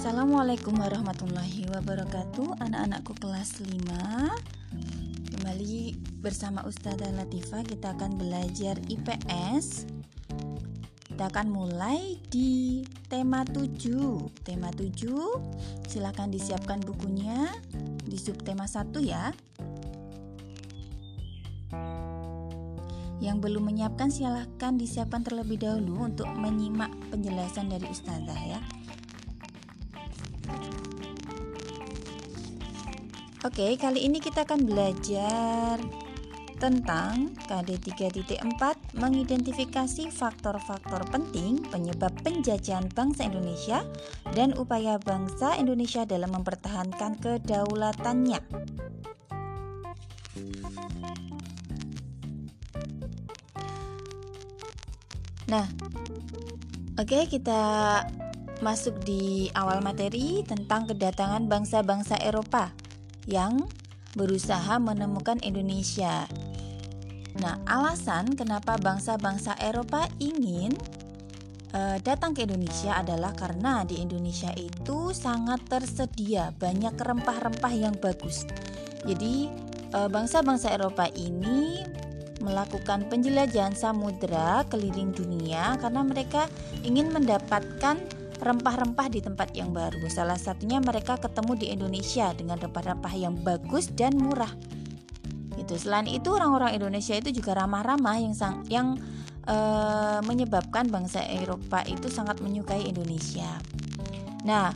Assalamualaikum warahmatullahi wabarakatuh. Anak-anakku kelas 5 Kembali bersama Ustazah Latifah. Kita akan belajar IPS Kita akan mulai di tema 7 Tema 7 Silahkan disiapkan bukunya Di subtema 1 ya. Yang belum menyiapkan silahkan disiapkan terlebih dahulu untuk menyimak penjelasan dari Ustazah ya. Oke, kali ini kita akan belajar tentang KD 3.4 mengidentifikasi faktor-faktor penting penyebab penjajahan bangsa Indonesia dan upaya bangsa Indonesia dalam mempertahankan kedaulatannya. Nah, oke kita masuk di awal materi tentang kedatangan bangsa-bangsa Eropa yang berusaha menemukan Indonesia. Nah, alasan kenapa bangsa-bangsa Eropa ingin uh, datang ke Indonesia adalah karena di Indonesia itu sangat tersedia banyak rempah-rempah yang bagus. Jadi, uh, bangsa-bangsa Eropa ini melakukan penjelajahan samudera keliling dunia karena mereka ingin mendapatkan rempah-rempah di tempat yang baru. Salah satunya mereka ketemu di Indonesia dengan rempah-rempah yang bagus dan murah. Itu selain itu orang-orang Indonesia itu juga ramah-ramah yang sang, yang e, menyebabkan bangsa Eropa itu sangat menyukai Indonesia. Nah,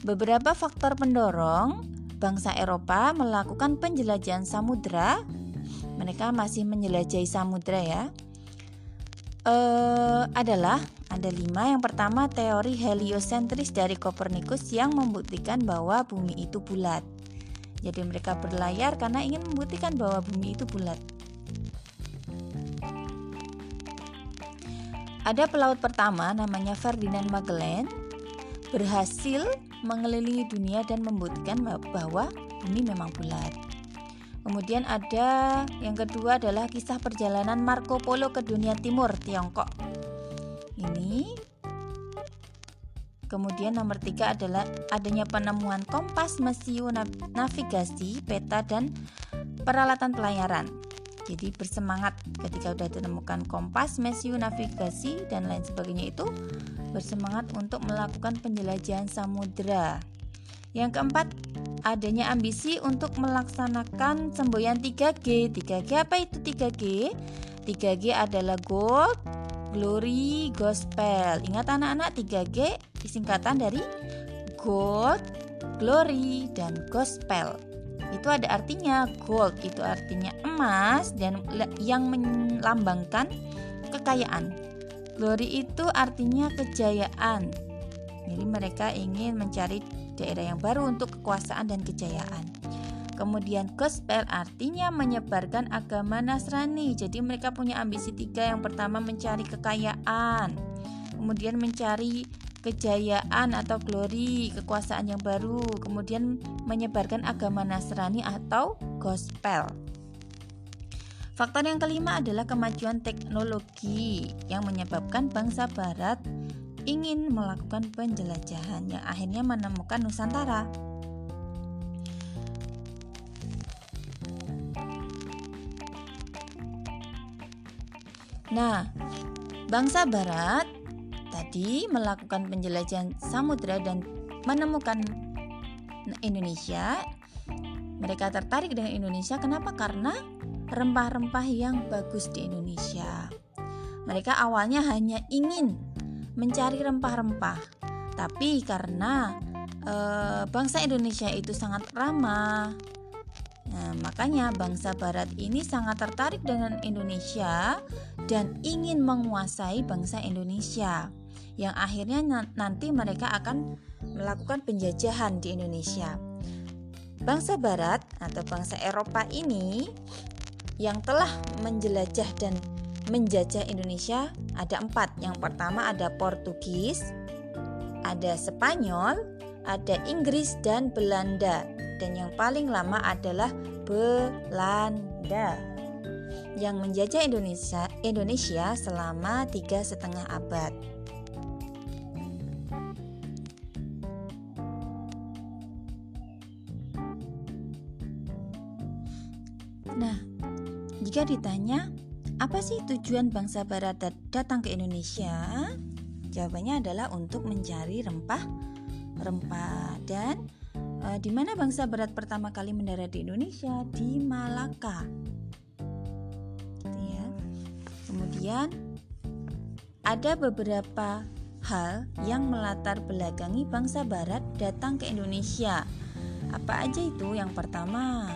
beberapa faktor pendorong bangsa Eropa melakukan penjelajahan samudra. Mereka masih menjelajahi samudra ya. E, adalah ada lima. Yang pertama teori heliosentris dari Kopernikus yang membuktikan bahwa bumi itu bulat. Jadi mereka berlayar karena ingin membuktikan bahwa bumi itu bulat. Ada pelaut pertama namanya Ferdinand Magellan berhasil mengelilingi dunia dan membuktikan bahwa bumi memang bulat. Kemudian ada yang kedua adalah kisah perjalanan Marco Polo ke dunia timur Tiongkok ini. Kemudian nomor tiga adalah adanya penemuan kompas, mesiu, navigasi, peta, dan peralatan pelayaran. Jadi bersemangat ketika sudah ditemukan kompas, mesiu, navigasi, dan lain sebagainya itu bersemangat untuk melakukan penjelajahan samudera. Yang keempat, adanya ambisi untuk melaksanakan semboyan 3G. 3G apa itu 3G? 3G adalah gold, Glory Gospel. Ingat anak-anak 3G disingkatan dari Gold, Glory, dan Gospel. Itu ada artinya gold itu artinya emas dan yang melambangkan kekayaan. Glory itu artinya kejayaan. Jadi mereka ingin mencari daerah yang baru untuk kekuasaan dan kejayaan. Kemudian gospel artinya menyebarkan agama Nasrani. Jadi mereka punya ambisi tiga. Yang pertama mencari kekayaan, kemudian mencari kejayaan atau glory, kekuasaan yang baru, kemudian menyebarkan agama Nasrani atau gospel. Faktor yang kelima adalah kemajuan teknologi yang menyebabkan bangsa barat ingin melakukan penjelajahan yang akhirnya menemukan Nusantara. Nah, bangsa barat tadi melakukan penjelajahan samudera dan menemukan Indonesia. Mereka tertarik dengan Indonesia kenapa? Karena rempah-rempah yang bagus di Indonesia. Mereka awalnya hanya ingin mencari rempah-rempah, tapi karena e, bangsa Indonesia itu sangat ramah, Nah, makanya bangsa barat ini sangat tertarik dengan Indonesia dan ingin menguasai bangsa Indonesia. Yang akhirnya nanti mereka akan melakukan penjajahan di Indonesia. Bangsa barat atau bangsa Eropa ini yang telah menjelajah dan menjajah Indonesia ada empat. Yang pertama ada Portugis, ada Spanyol, ada Inggris dan Belanda dan yang paling lama adalah Belanda yang menjajah Indonesia Indonesia selama tiga setengah abad. Nah, jika ditanya apa sih tujuan bangsa Barat datang ke Indonesia? Jawabannya adalah untuk mencari rempah, rempah dan e, di mana bangsa barat pertama kali mendarat di Indonesia di Malaka. Gitu ya. Kemudian ada beberapa hal yang melatar belakangi bangsa barat datang ke Indonesia. Apa aja itu? Yang pertama,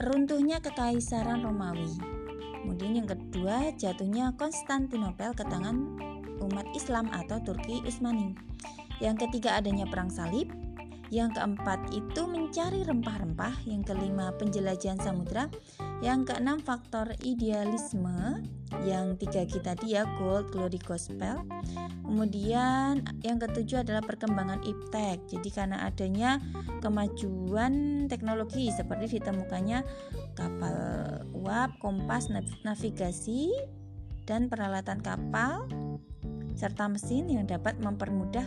runtuhnya kekaisaran Romawi. Kemudian yang kedua, jatuhnya Konstantinopel ke tangan umat Islam atau Turki Utsmani. Yang ketiga adanya perang salib. Yang keempat itu mencari rempah-rempah. Yang kelima penjelajahan samudra. Yang keenam faktor idealisme. Yang tiga kita dia gold, glory, gospel. Kemudian yang ketujuh adalah perkembangan iptek. Jadi karena adanya kemajuan teknologi seperti ditemukannya kapal uap, kompas, navigasi, dan peralatan kapal serta mesin yang dapat mempermudah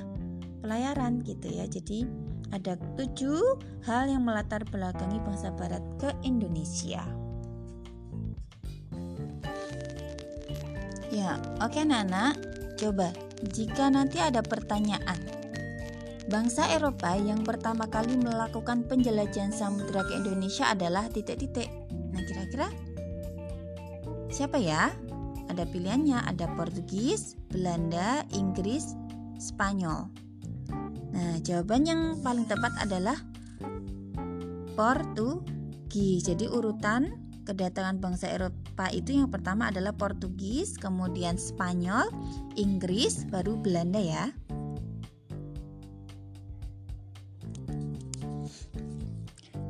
pelayaran gitu ya. Jadi ada tujuh hal yang melatar belakangi bangsa barat ke Indonesia. Ya, oke Nana. Coba jika nanti ada pertanyaan Bangsa Eropa yang pertama kali melakukan penjelajahan samudera ke Indonesia adalah titik-titik. Nah, kira-kira siapa ya? Ada pilihannya, ada Portugis, Belanda, Inggris, Spanyol. Nah, jawaban yang paling tepat adalah Portugis. Jadi urutan kedatangan bangsa Eropa itu yang pertama adalah Portugis, kemudian Spanyol, Inggris, baru Belanda ya.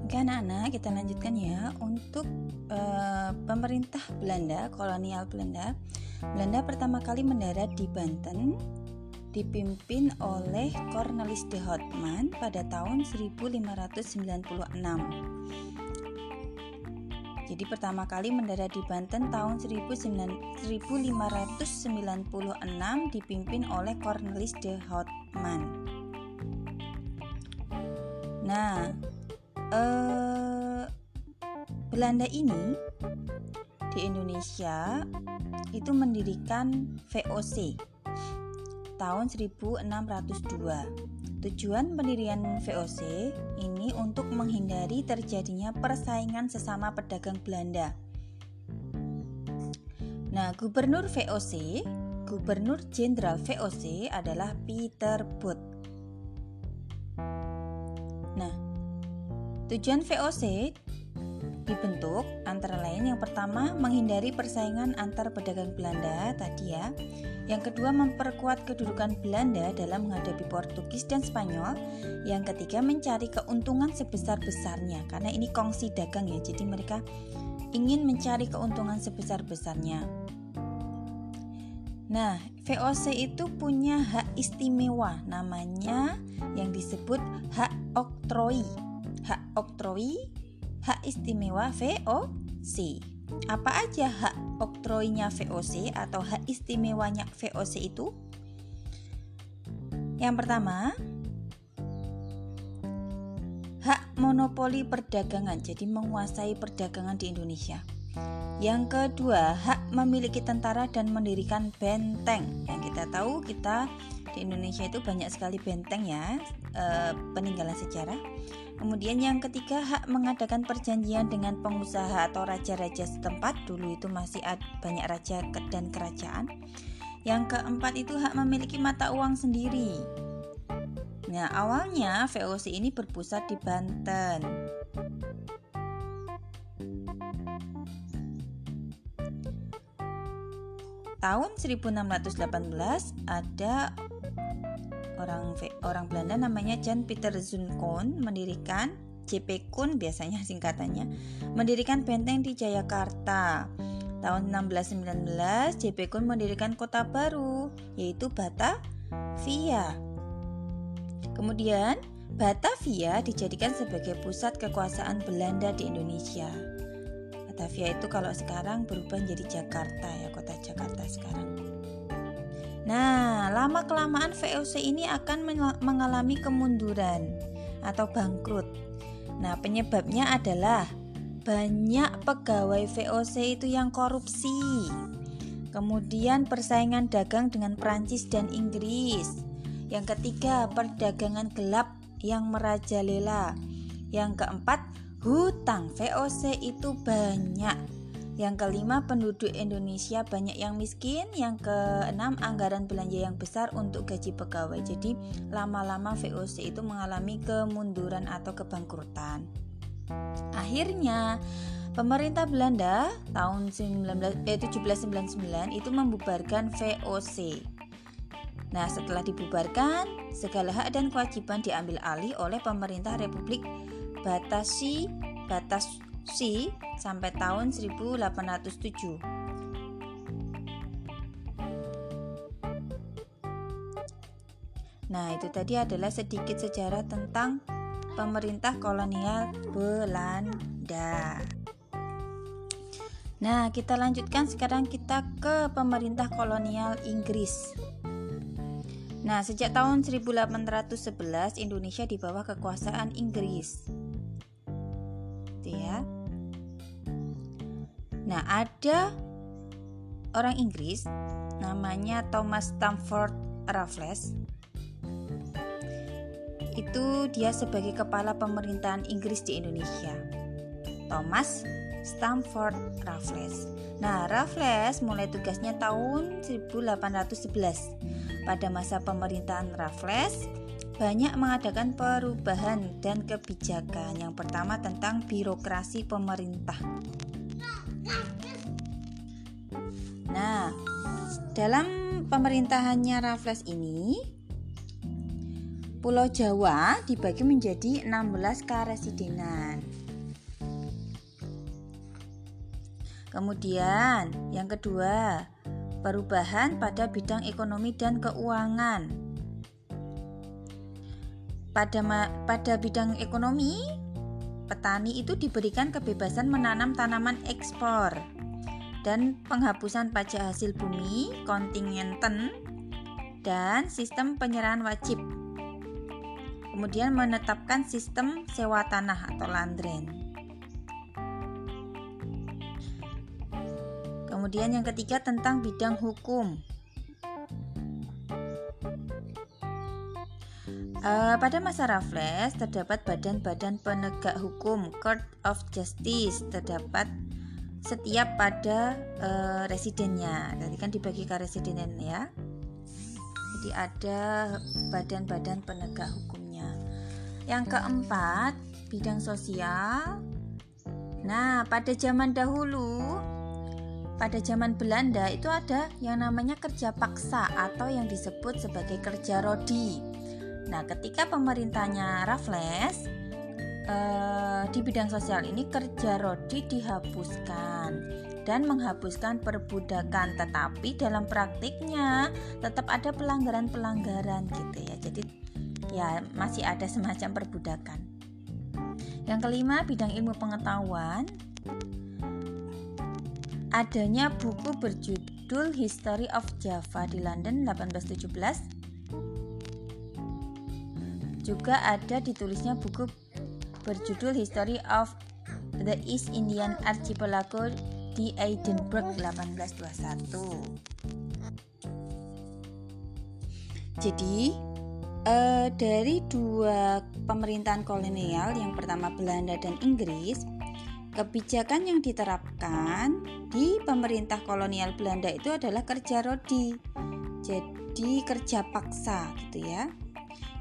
Oke anak-anak kita lanjutkan ya untuk uh, pemerintah Belanda kolonial Belanda Belanda pertama kali mendarat di Banten dipimpin oleh Cornelis de Houtman pada tahun 1596 jadi pertama kali mendarat di Banten tahun 1596 dipimpin oleh Cornelis de Houtman. Nah, eh, Belanda ini di Indonesia itu mendirikan VOC tahun 1602. Tujuan pendirian VOC ini untuk menghindari terjadinya persaingan sesama pedagang Belanda. Nah, gubernur VOC, gubernur jenderal VOC adalah Peter Booth. Nah, Tujuan VOC dibentuk antara lain yang pertama menghindari persaingan antar pedagang Belanda tadi ya. Yang kedua memperkuat kedudukan Belanda dalam menghadapi Portugis dan Spanyol. Yang ketiga mencari keuntungan sebesar-besarnya karena ini kongsi dagang ya. Jadi mereka ingin mencari keuntungan sebesar-besarnya. Nah, VOC itu punya hak istimewa namanya yang disebut hak oktroi hak oktroi, hak istimewa VOC. Apa aja hak oktroinya VOC atau hak istimewanya VOC itu? Yang pertama, hak monopoli perdagangan, jadi menguasai perdagangan di Indonesia. Yang kedua, hak memiliki tentara dan mendirikan benteng. Yang kita tahu, kita di Indonesia itu banyak sekali benteng ya, e, peninggalan sejarah. Kemudian yang ketiga hak mengadakan perjanjian dengan pengusaha atau raja-raja setempat. Dulu itu masih banyak raja dan kerajaan. Yang keempat itu hak memiliki mata uang sendiri. Nah, awalnya VOC ini berpusat di Banten. Tahun 1618 ada orang orang Belanda namanya Jan Peter Zunkon mendirikan JP Kun biasanya singkatannya mendirikan benteng di Jayakarta. Tahun 1619 JP Kun mendirikan kota baru yaitu Batavia. Kemudian Batavia dijadikan sebagai pusat kekuasaan Belanda di Indonesia. Batavia itu kalau sekarang berubah menjadi Jakarta ya, kota Jakarta sekarang. Nah, lama-kelamaan VOC ini akan mengalami kemunduran atau bangkrut. Nah, penyebabnya adalah banyak pegawai VOC itu yang korupsi. Kemudian persaingan dagang dengan Prancis dan Inggris. Yang ketiga, perdagangan gelap yang merajalela. Yang keempat, hutang VOC itu banyak. Yang kelima, penduduk Indonesia banyak yang miskin. Yang keenam, anggaran belanja yang besar untuk gaji pegawai. Jadi, lama-lama VOC itu mengalami kemunduran atau kebangkrutan. Akhirnya, Pemerintah Belanda tahun 19, eh, 1799 itu membubarkan VOC. Nah, setelah dibubarkan, segala hak dan kewajiban diambil alih oleh pemerintah Republik Batasi Batasi sampai tahun 1807. Nah, itu tadi adalah sedikit sejarah tentang pemerintah kolonial Belanda. Nah, kita lanjutkan sekarang kita ke pemerintah kolonial Inggris. Nah, sejak tahun 1811 Indonesia di bawah kekuasaan Inggris. Itu ya. Nah, ada orang Inggris namanya Thomas Stamford Raffles. Itu dia sebagai kepala pemerintahan Inggris di Indonesia. Thomas Stamford Raffles. Nah, Raffles mulai tugasnya tahun 1811. Pada masa pemerintahan Raffles, banyak mengadakan perubahan dan kebijakan. Yang pertama tentang birokrasi pemerintah. Nah, dalam pemerintahannya Raffles ini, Pulau Jawa dibagi menjadi 16 karesidenan. Kemudian, yang kedua, perubahan pada bidang ekonomi dan keuangan. Pada pada bidang ekonomi, petani itu diberikan kebebasan menanam tanaman ekspor dan penghapusan pajak hasil bumi, kontingenten, dan sistem penyerahan wajib. Kemudian menetapkan sistem sewa tanah atau landren. Kemudian yang ketiga tentang bidang hukum. Uh, pada masa Raffles terdapat badan-badan penegak hukum Court of Justice terdapat setiap pada uh, residennya. Tadi kan dibagi ke residen ya. Jadi ada badan-badan penegak hukumnya. Yang keempat, bidang sosial. Nah, pada zaman dahulu pada zaman Belanda itu ada yang namanya kerja paksa atau yang disebut sebagai kerja rodi. Nah, ketika pemerintahnya Raffles eh, di bidang sosial ini kerja rodi dihapuskan dan menghapuskan perbudakan, tetapi dalam praktiknya tetap ada pelanggaran-pelanggaran gitu ya. Jadi ya masih ada semacam perbudakan. Yang kelima, bidang ilmu pengetahuan adanya buku berjudul History of Java di London 1817 juga ada ditulisnya buku berjudul History of the East Indian Archipelago di Edinburgh 1821 jadi eh, dari dua pemerintahan kolonial yang pertama Belanda dan Inggris Kebijakan yang diterapkan di pemerintah kolonial Belanda itu adalah kerja rodi. Jadi kerja paksa gitu ya.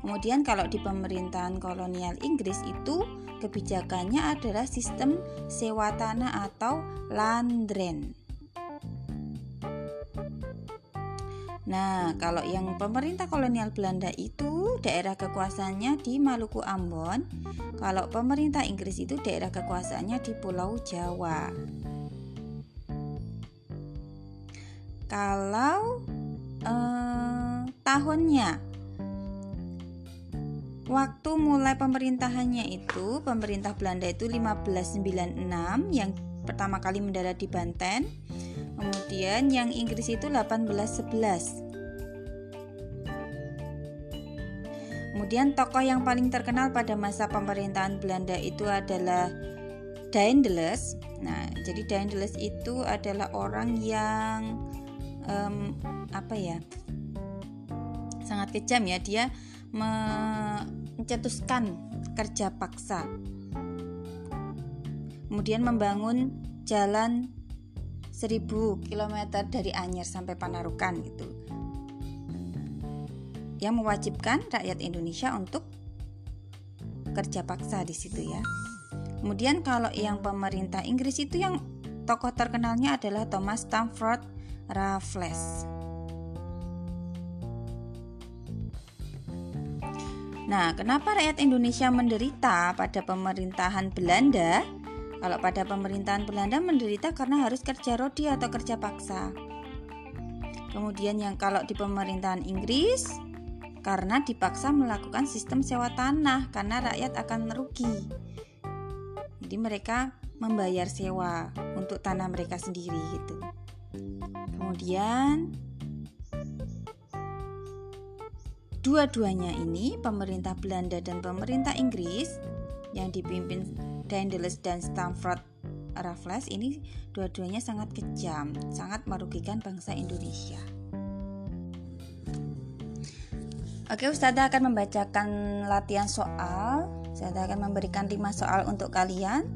Kemudian kalau di pemerintahan kolonial Inggris itu kebijakannya adalah sistem sewa tanah atau landren. Nah, kalau yang pemerintah kolonial Belanda itu daerah kekuasaannya di Maluku Ambon, kalau pemerintah Inggris itu daerah kekuasaannya di Pulau Jawa. Kalau eh, tahunnya Waktu mulai pemerintahannya itu, pemerintah Belanda itu 1596 yang pertama kali mendarat di Banten Kemudian yang Inggris itu 1811. Kemudian tokoh yang paling terkenal pada masa pemerintahan Belanda itu adalah Daendels. Nah, jadi Daendels itu adalah orang yang um, apa ya? Sangat kejam ya, dia mencetuskan kerja paksa. Kemudian membangun jalan 1000 km dari Anyer sampai Panarukan gitu. Yang mewajibkan rakyat Indonesia untuk kerja paksa di situ ya. Kemudian kalau yang pemerintah Inggris itu yang tokoh terkenalnya adalah Thomas Stamford Raffles. Nah, kenapa rakyat Indonesia menderita pada pemerintahan Belanda? Kalau pada pemerintahan Belanda menderita karena harus kerja rodi atau kerja paksa. Kemudian yang kalau di pemerintahan Inggris karena dipaksa melakukan sistem sewa tanah karena rakyat akan merugi. Jadi mereka membayar sewa untuk tanah mereka sendiri gitu. Kemudian dua-duanya ini pemerintah Belanda dan pemerintah Inggris yang dipimpin Daendels dan Stamford Raffles ini dua-duanya sangat kejam, sangat merugikan bangsa Indonesia. Oke, Ustazah akan membacakan latihan soal. Ustazah akan memberikan 5 soal untuk kalian.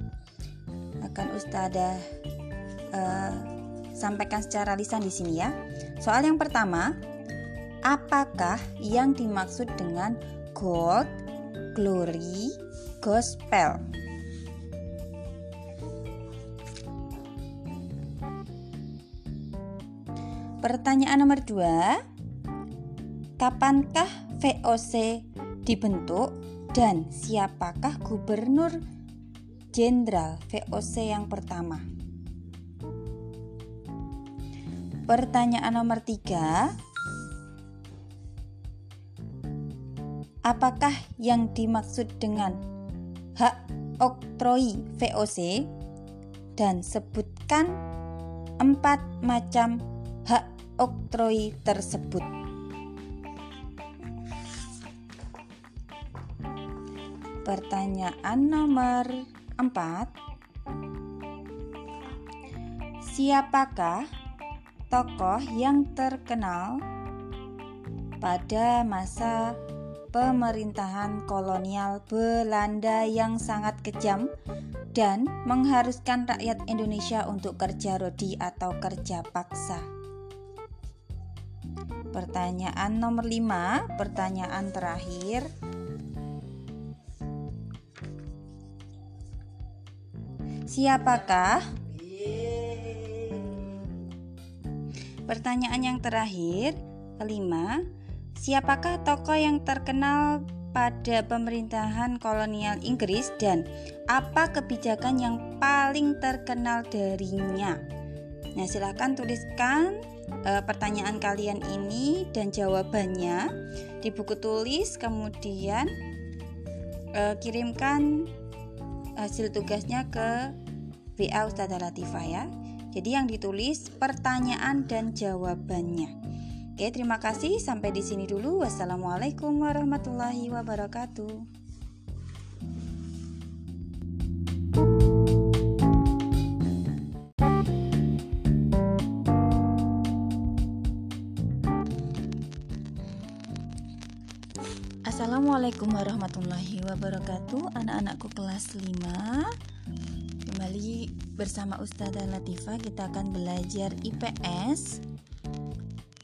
Akan Ustazah uh, sampaikan secara lisan di sini ya. Soal yang pertama, apakah yang dimaksud dengan gold, glory, gospel? Pertanyaan nomor dua, Kapankah VOC dibentuk dan siapakah gubernur jenderal VOC yang pertama? Pertanyaan nomor tiga, apakah yang dimaksud dengan hak oktroi VOC dan sebutkan empat macam hak oktroi tersebut. Pertanyaan nomor 4 Siapakah tokoh yang terkenal pada masa pemerintahan kolonial Belanda yang sangat kejam dan mengharuskan rakyat Indonesia untuk kerja rodi atau kerja paksa. Pertanyaan nomor 5, pertanyaan terakhir. Siapakah? Pertanyaan yang terakhir, kelima, siapakah tokoh yang terkenal pada pemerintahan kolonial Inggris dan apa kebijakan yang paling terkenal darinya? Nah, silahkan tuliskan e, pertanyaan kalian ini dan jawabannya di buku tulis, kemudian e, kirimkan hasil tugasnya ke WA Ustazah Latifah ya. Jadi yang ditulis pertanyaan dan jawabannya. Oke, terima kasih. Sampai di sini dulu. Wassalamualaikum warahmatullahi wabarakatuh. Assalamualaikum warahmatullahi wabarakatuh Anak-anakku kelas 5 Kembali bersama Ustazah Latifah Kita akan belajar IPS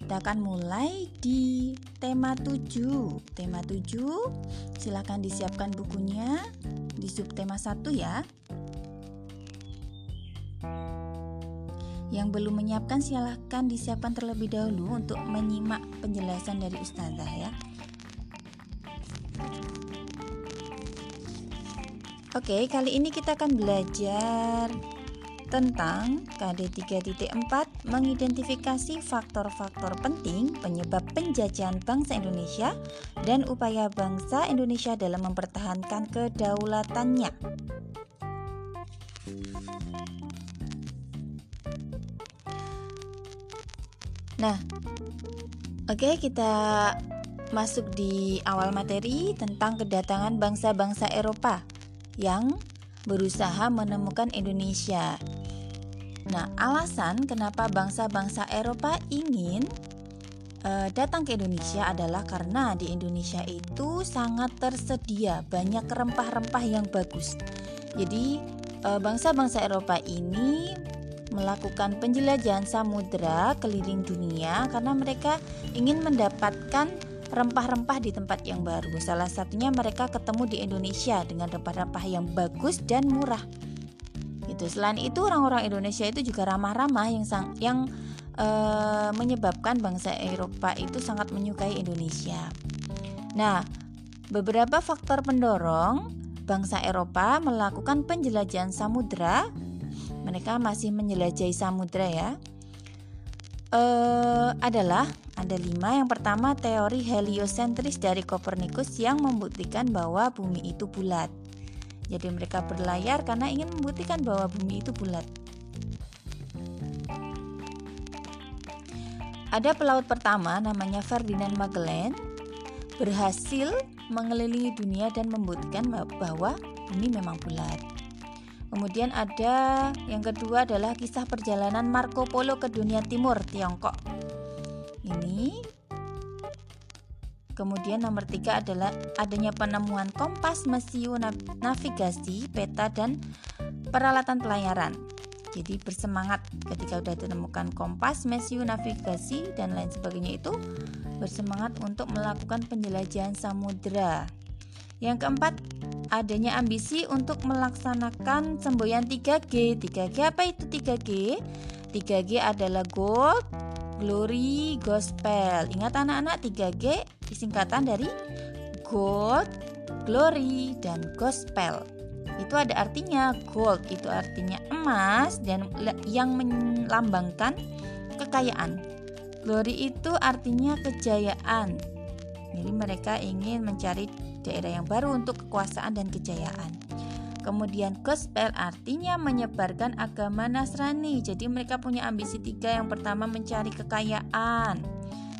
Kita akan mulai di tema 7 Tema 7 Silahkan disiapkan bukunya Di subtema 1 ya. Yang belum menyiapkan silahkan disiapkan terlebih dahulu Untuk menyimak penjelasan dari Ustazah ya. Oke, kali ini kita akan belajar tentang KD 3.4 mengidentifikasi faktor-faktor penting penyebab penjajahan bangsa Indonesia dan upaya bangsa Indonesia dalam mempertahankan kedaulatannya. Nah, oke kita masuk di awal materi tentang kedatangan bangsa-bangsa Eropa yang berusaha menemukan Indonesia. Nah, alasan kenapa bangsa-bangsa Eropa ingin uh, datang ke Indonesia adalah karena di Indonesia itu sangat tersedia banyak rempah-rempah yang bagus. Jadi, uh, bangsa-bangsa Eropa ini melakukan penjelajahan samudera keliling dunia karena mereka ingin mendapatkan rempah-rempah di tempat yang baru. Salah satunya mereka ketemu di Indonesia dengan rempah-rempah yang bagus dan murah. Itu selain itu orang-orang Indonesia itu juga ramah-ramah yang sang, yang e, menyebabkan bangsa Eropa itu sangat menyukai Indonesia. Nah, beberapa faktor pendorong bangsa Eropa melakukan penjelajahan samudera. Mereka masih menjelajahi samudera ya. E, adalah ada lima. Yang pertama teori heliosentris dari Kopernikus yang membuktikan bahwa bumi itu bulat. Jadi mereka berlayar karena ingin membuktikan bahwa bumi itu bulat. Ada pelaut pertama namanya Ferdinand Magellan berhasil mengelilingi dunia dan membuktikan bahwa bumi memang bulat. Kemudian ada yang kedua adalah kisah perjalanan Marco Polo ke dunia timur Tiongkok. Ini Kemudian nomor tiga adalah adanya penemuan kompas, mesiu, navigasi, peta, dan peralatan pelayaran. Jadi bersemangat ketika sudah ditemukan kompas, mesiu, navigasi, dan lain sebagainya itu bersemangat untuk melakukan penjelajahan samudera. Yang keempat, adanya ambisi untuk melaksanakan semboyan 3G. 3G apa itu 3G? 3G adalah gold, glory, gospel. Ingat anak-anak 3G disingkatan dari gold, glory, dan gospel. Itu ada artinya gold itu artinya emas dan yang melambangkan kekayaan. Glory itu artinya kejayaan. Jadi mereka ingin mencari daerah yang baru untuk kekuasaan dan kejayaan. Kemudian gospel artinya menyebarkan agama Nasrani. Jadi mereka punya ambisi tiga. Yang pertama mencari kekayaan,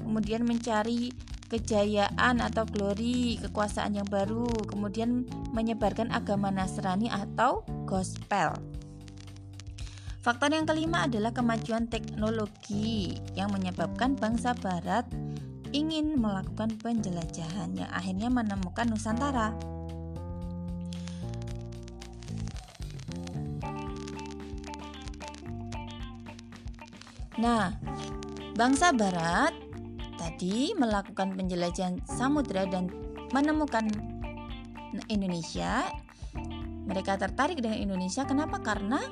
kemudian mencari kejayaan atau glory, kekuasaan yang baru, kemudian menyebarkan agama Nasrani atau gospel. Faktor yang kelima adalah kemajuan teknologi yang menyebabkan bangsa barat ingin melakukan penjelajahan yang akhirnya menemukan Nusantara. Nah, bangsa barat tadi melakukan penjelajahan samudera dan menemukan Indonesia, mereka tertarik dengan Indonesia. Kenapa? Karena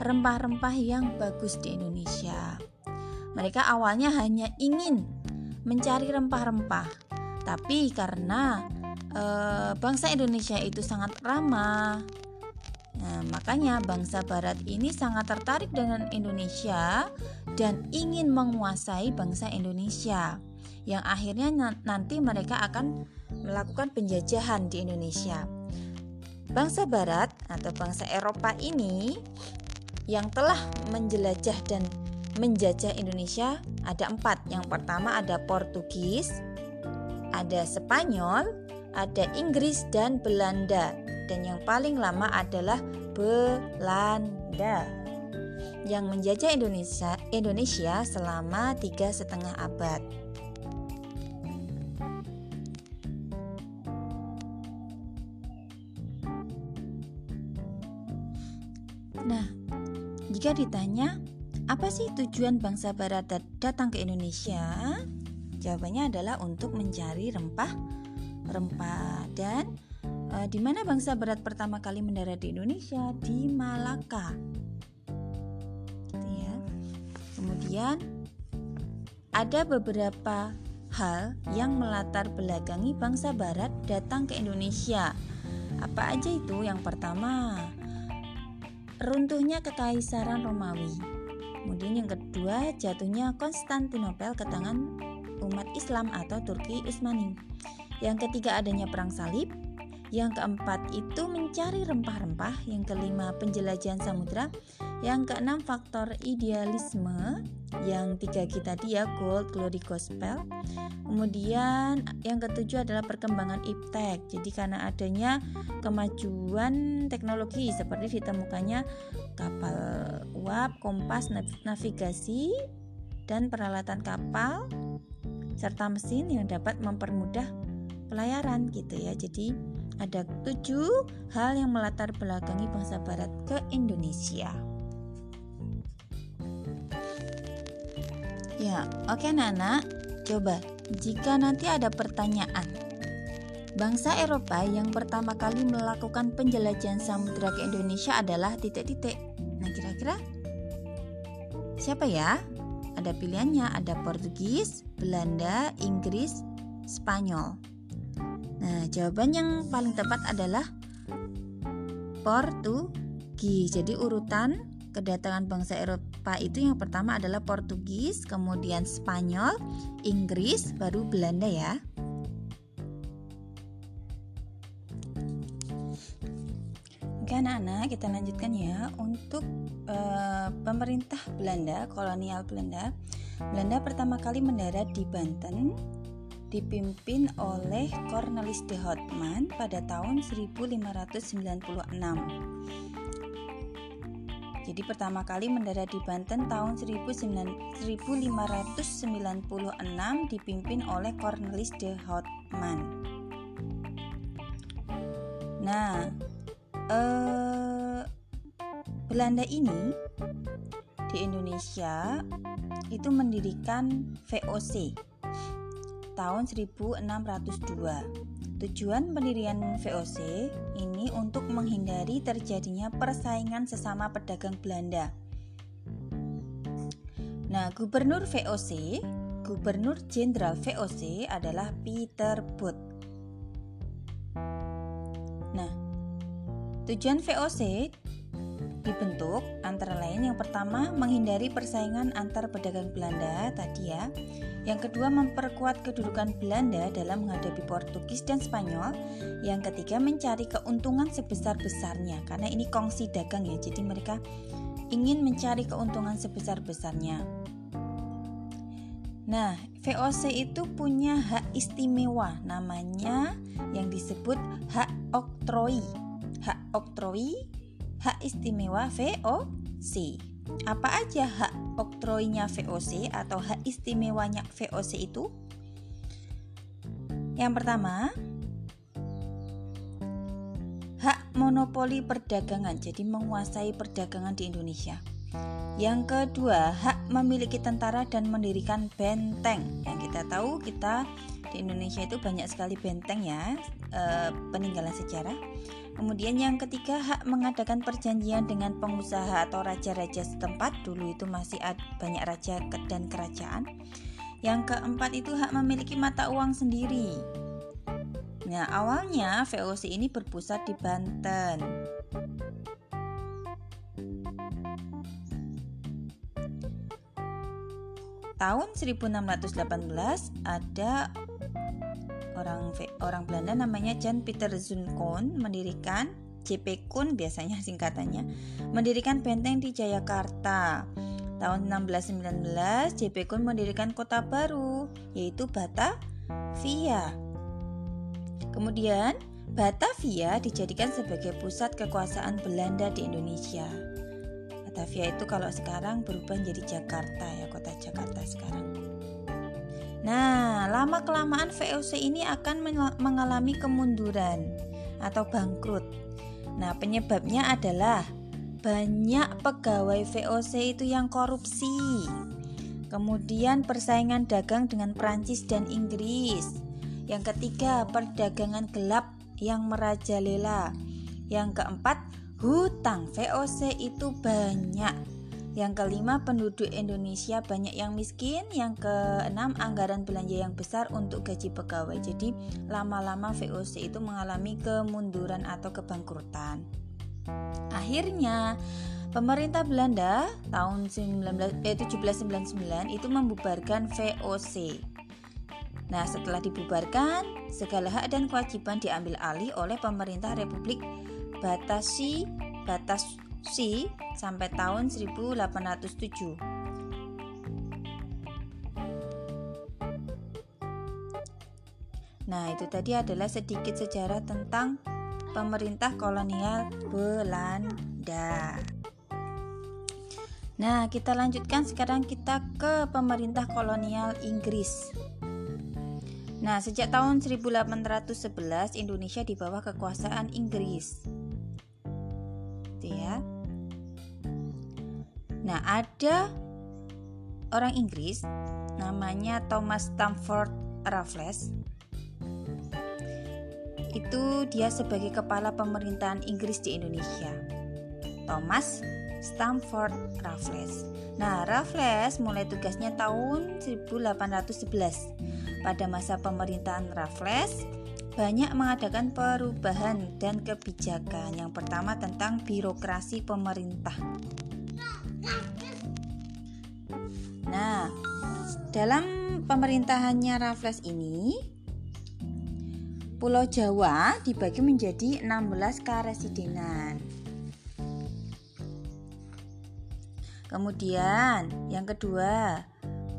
rempah-rempah yang bagus di Indonesia. Mereka awalnya hanya ingin mencari rempah-rempah, tapi karena e, bangsa Indonesia itu sangat ramah, nah, makanya bangsa Barat ini sangat tertarik dengan Indonesia dan ingin menguasai bangsa Indonesia yang akhirnya nanti mereka akan melakukan penjajahan di Indonesia. Bangsa Barat atau bangsa Eropa ini yang telah menjelajah dan menjajah Indonesia ada empat. Yang pertama ada Portugis, ada Spanyol, ada Inggris dan Belanda. Dan yang paling lama adalah Belanda yang menjajah Indonesia Indonesia selama tiga setengah abad. Nah, jika ditanya apa sih tujuan bangsa barat datang ke Indonesia? Jawabannya adalah untuk mencari rempah rempah dan e, di mana bangsa barat pertama kali mendarat di Indonesia di Malaka. Gitu ya. Kemudian ada beberapa hal yang melatar belakangi bangsa barat datang ke Indonesia. Apa aja itu? Yang pertama, runtuhnya kekaisaran Romawi. Kemudian yang kedua, jatuhnya Konstantinopel ke tangan umat Islam atau Turki Utsmani. Yang ketiga adanya perang salib. Yang keempat itu mencari rempah-rempah. Yang kelima penjelajahan samudra. Yang keenam faktor idealisme, yang tiga kita dia gold, glory, gospel. Kemudian yang ketujuh adalah perkembangan iptek. Jadi karena adanya kemajuan teknologi seperti ditemukannya kapal uap, kompas, navigasi dan peralatan kapal serta mesin yang dapat mempermudah pelayaran gitu ya. Jadi ada tujuh hal yang melatar belakangi bangsa barat ke Indonesia. Ya, oke okay, Nana. Coba jika nanti ada pertanyaan. Bangsa Eropa yang pertama kali melakukan penjelajahan samudera ke Indonesia adalah titik-titik. Nah, kira-kira siapa ya? Ada pilihannya, ada Portugis, Belanda, Inggris, Spanyol. Nah, jawaban yang paling tepat adalah Portugis. Jadi urutan kedatangan bangsa Eropa itu yang pertama adalah Portugis, kemudian Spanyol, Inggris, baru Belanda ya. Oke anak-anak kita lanjutkan ya untuk uh, pemerintah Belanda, kolonial Belanda. Belanda pertama kali mendarat di Banten dipimpin oleh Cornelis de Houtman pada tahun 1596. Jadi pertama kali mendarat di Banten tahun 1596 dipimpin oleh Cornelis de Houtman. Nah, eh, Belanda ini di Indonesia itu mendirikan VOC tahun 1602 Tujuan pendirian VOC ini untuk menghindari terjadinya persaingan sesama pedagang Belanda. Nah, gubernur VOC, gubernur jenderal VOC adalah Peter Booth. Nah, tujuan VOC dibentuk antara lain yang pertama menghindari persaingan antar pedagang Belanda tadi ya. Yang kedua memperkuat kedudukan Belanda dalam menghadapi Portugis dan Spanyol. Yang ketiga mencari keuntungan sebesar-besarnya karena ini kongsi dagang ya. Jadi mereka ingin mencari keuntungan sebesar-besarnya. Nah, VOC itu punya hak istimewa namanya yang disebut hak oktroi. Hak oktroi hak istimewa VOC. Apa aja hak oktroinya VOC atau hak istimewanya VOC itu? Yang pertama, hak monopoli perdagangan, jadi menguasai perdagangan di Indonesia. Yang kedua, hak memiliki tentara dan mendirikan benteng. Yang kita tahu, kita di Indonesia itu banyak sekali benteng ya, e, peninggalan sejarah. Kemudian yang ketiga hak mengadakan perjanjian dengan pengusaha atau raja-raja setempat dulu itu masih banyak raja dan kerajaan. Yang keempat itu hak memiliki mata uang sendiri. Nah, awalnya VOC ini berpusat di Banten. Tahun 1618 ada orang orang Belanda namanya Jan Peter Zunkon mendirikan JP Kun biasanya singkatannya mendirikan benteng di Jayakarta. Tahun 1619 JP Kun mendirikan kota baru yaitu Batavia. Kemudian Batavia dijadikan sebagai pusat kekuasaan Belanda di Indonesia. Batavia itu kalau sekarang berubah menjadi Jakarta ya, kota Jakarta sekarang. Nah, lama-kelamaan VOC ini akan mengalami kemunduran atau bangkrut. Nah, penyebabnya adalah banyak pegawai VOC itu yang korupsi. Kemudian persaingan dagang dengan Prancis dan Inggris. Yang ketiga, perdagangan gelap yang merajalela. Yang keempat, hutang VOC itu banyak yang kelima, penduduk Indonesia banyak yang miskin. Yang keenam, anggaran belanja yang besar untuk gaji pegawai. Jadi, lama-lama VOC itu mengalami kemunduran atau kebangkrutan. Akhirnya, pemerintah Belanda tahun 19, eh, 1799 itu membubarkan VOC. Nah, setelah dibubarkan, segala hak dan kewajiban diambil alih oleh pemerintah Republik Batasi Batas C sampai tahun 1807. Nah, itu tadi adalah sedikit sejarah tentang pemerintah kolonial Belanda. Nah, kita lanjutkan sekarang kita ke pemerintah kolonial Inggris. Nah, sejak tahun 1811 Indonesia di bawah kekuasaan Inggris. Itu ya. Nah, ada orang Inggris namanya Thomas Stamford Raffles itu dia sebagai kepala pemerintahan Inggris di Indonesia. Thomas Stamford Raffles. Nah, Raffles mulai tugasnya tahun 1811. Pada masa pemerintahan Raffles, banyak mengadakan perubahan dan kebijakan. Yang pertama tentang birokrasi pemerintah. Nah, dalam pemerintahannya Raffles ini Pulau Jawa dibagi menjadi 16 karesidenan. Kemudian, yang kedua,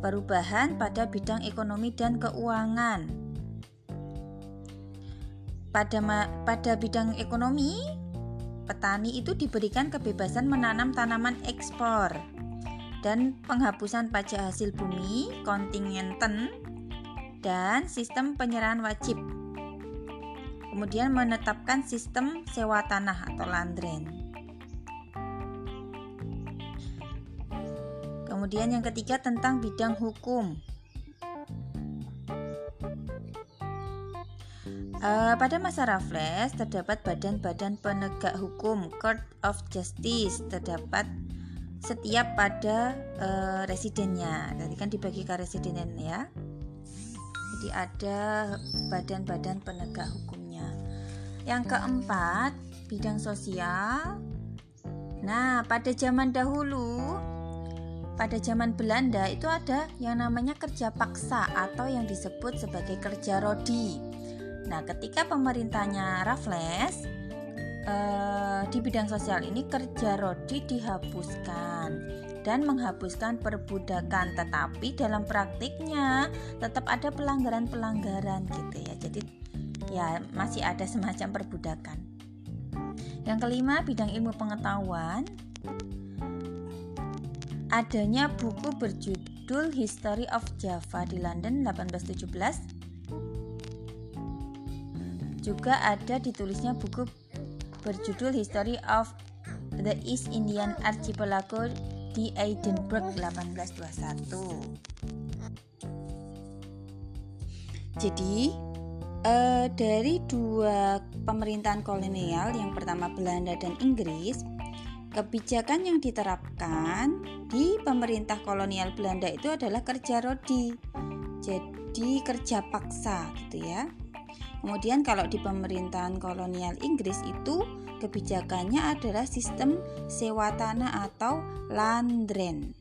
perubahan pada bidang ekonomi dan keuangan. Pada pada bidang ekonomi, petani itu diberikan kebebasan menanam tanaman ekspor dan penghapusan pajak hasil bumi, kontingenten, dan sistem penyerahan wajib Kemudian menetapkan sistem sewa tanah atau landren. Kemudian yang ketiga tentang bidang hukum. Uh, pada masa Raffles terdapat badan-badan penegak hukum Court of Justice terdapat setiap pada uh, residennya. Tadi kan dibagi ke residen ya. Jadi ada badan-badan penegak hukum. Yang keempat, bidang sosial. Nah, pada zaman dahulu, pada zaman Belanda itu ada yang namanya kerja paksa atau yang disebut sebagai kerja rodi. Nah, ketika pemerintahnya Raffles eh, di bidang sosial ini kerja rodi dihapuskan dan menghapuskan perbudakan, tetapi dalam praktiknya tetap ada pelanggaran-pelanggaran gitu ya. Jadi ya masih ada semacam perbudakan. Yang kelima, bidang ilmu pengetahuan. Adanya buku berjudul History of Java di London 1817. Juga ada ditulisnya buku berjudul History of the East Indian Archipelago di Edinburgh 1821. Jadi, uh, dari dua pemerintahan kolonial, yang pertama Belanda dan Inggris, kebijakan yang diterapkan di pemerintah kolonial Belanda itu adalah kerja rodi, jadi kerja paksa, gitu ya. Kemudian kalau di pemerintahan kolonial Inggris itu kebijakannya adalah sistem sewa tanah atau landren.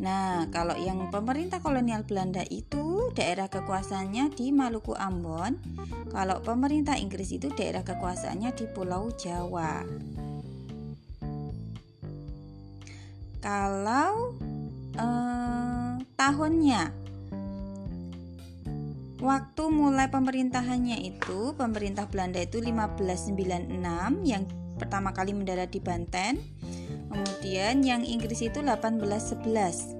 Nah, kalau yang pemerintah kolonial Belanda itu daerah kekuasaannya di Maluku Ambon, kalau pemerintah Inggris itu daerah kekuasaannya di Pulau Jawa. Kalau eh, tahunnya Waktu mulai pemerintahannya itu, pemerintah Belanda itu 1596 yang pertama kali mendarat di Banten Kemudian yang Inggris itu 1811.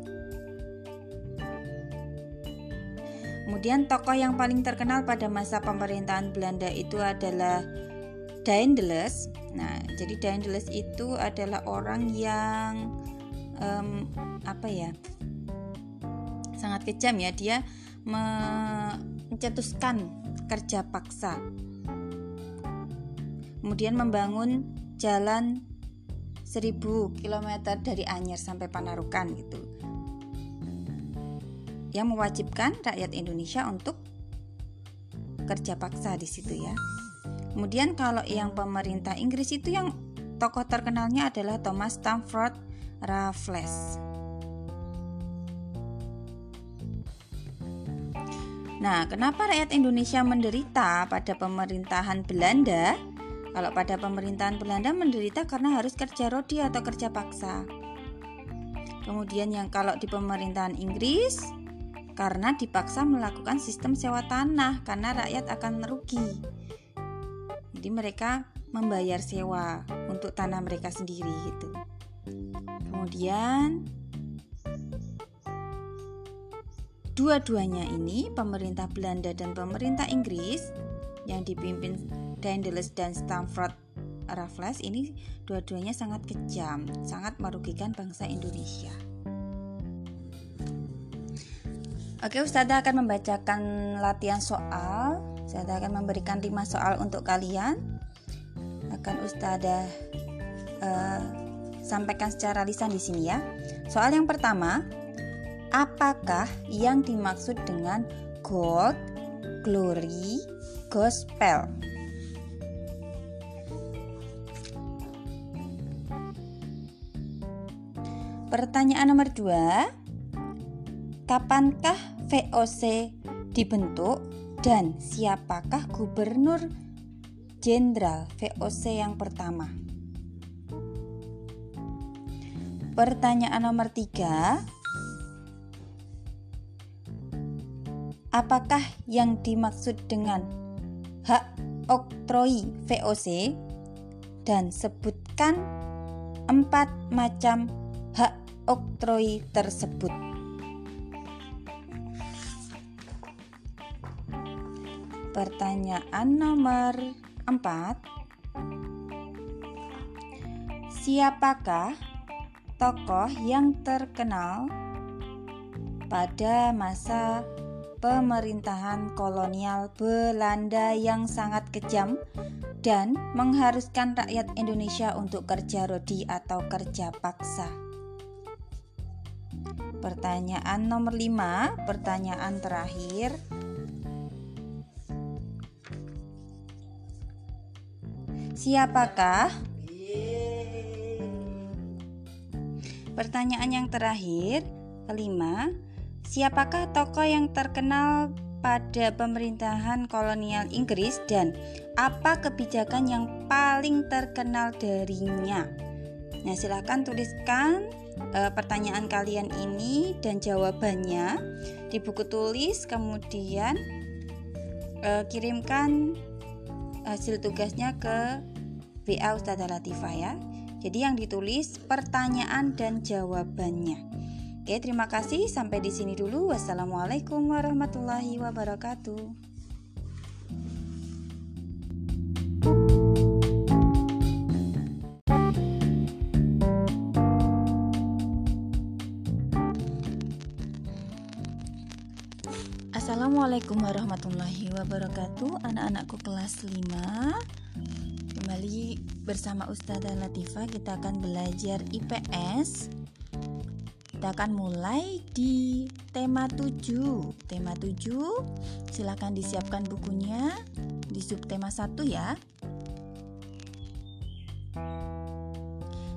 Kemudian tokoh yang paling terkenal pada masa pemerintahan Belanda itu adalah Daendels. Nah, jadi Daendels itu adalah orang yang um, apa ya? Sangat kejam ya, dia mencetuskan kerja paksa. Kemudian membangun jalan 1000 km dari Anyer sampai Panarukan gitu yang mewajibkan rakyat Indonesia untuk kerja paksa di situ ya. Kemudian kalau yang pemerintah Inggris itu yang tokoh terkenalnya adalah Thomas Stamford Raffles. Nah, kenapa rakyat Indonesia menderita pada pemerintahan Belanda? Kalau pada pemerintahan Belanda menderita karena harus kerja rodi atau kerja paksa. Kemudian yang kalau di pemerintahan Inggris karena dipaksa melakukan sistem sewa tanah karena rakyat akan merugi. Jadi mereka membayar sewa untuk tanah mereka sendiri gitu. Kemudian dua-duanya ini pemerintah Belanda dan pemerintah Inggris yang dipimpin Daendels dan Stamford Raffles ini dua-duanya sangat kejam, sangat merugikan bangsa Indonesia. Oke, Ustazah akan membacakan latihan soal. Ustazah akan memberikan 5 soal untuk kalian. Akan Ustazah uh, sampaikan secara lisan di sini ya. Soal yang pertama, apakah yang dimaksud dengan gold, glory, gospel? Pertanyaan nomor dua, kapankah VOC dibentuk dan siapakah gubernur jenderal VOC yang pertama? Pertanyaan nomor tiga, apakah yang dimaksud dengan hak oktroi VOC dan sebutkan empat macam hak oktroi tersebut. Pertanyaan nomor 4 Siapakah tokoh yang terkenal pada masa pemerintahan kolonial Belanda yang sangat kejam dan mengharuskan rakyat Indonesia untuk kerja rodi atau kerja paksa. Pertanyaan nomor 5, pertanyaan terakhir. Siapakah? Pertanyaan yang terakhir, kelima, siapakah tokoh yang terkenal pada pemerintahan kolonial Inggris dan apa kebijakan yang paling terkenal darinya? Nah, silahkan tuliskan e, pertanyaan kalian ini dan jawabannya di buku tulis, kemudian e, kirimkan hasil tugasnya ke WA Ustazah Latifah ya. Jadi yang ditulis pertanyaan dan jawabannya. Oke, terima kasih. Sampai di sini dulu. Wassalamualaikum warahmatullahi wabarakatuh. Assalamualaikum warahmatullahi wabarakatuh Anak-anakku kelas 5 Kembali bersama Ustazah Latifah Kita akan belajar IPS Kita akan mulai di tema 7 Tema 7 Silahkan disiapkan bukunya Di subtema 1 ya.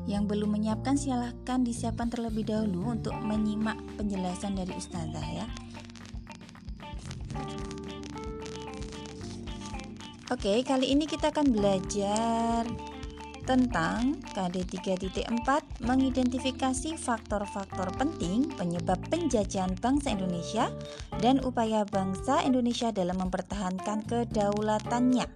Yang belum menyiapkan silahkan disiapkan terlebih dahulu Untuk menyimak penjelasan dari Ustazah ya. Oke, kali ini kita akan belajar tentang KD 3.4 mengidentifikasi faktor-faktor penting penyebab penjajahan bangsa Indonesia dan upaya bangsa Indonesia dalam mempertahankan kedaulatannya.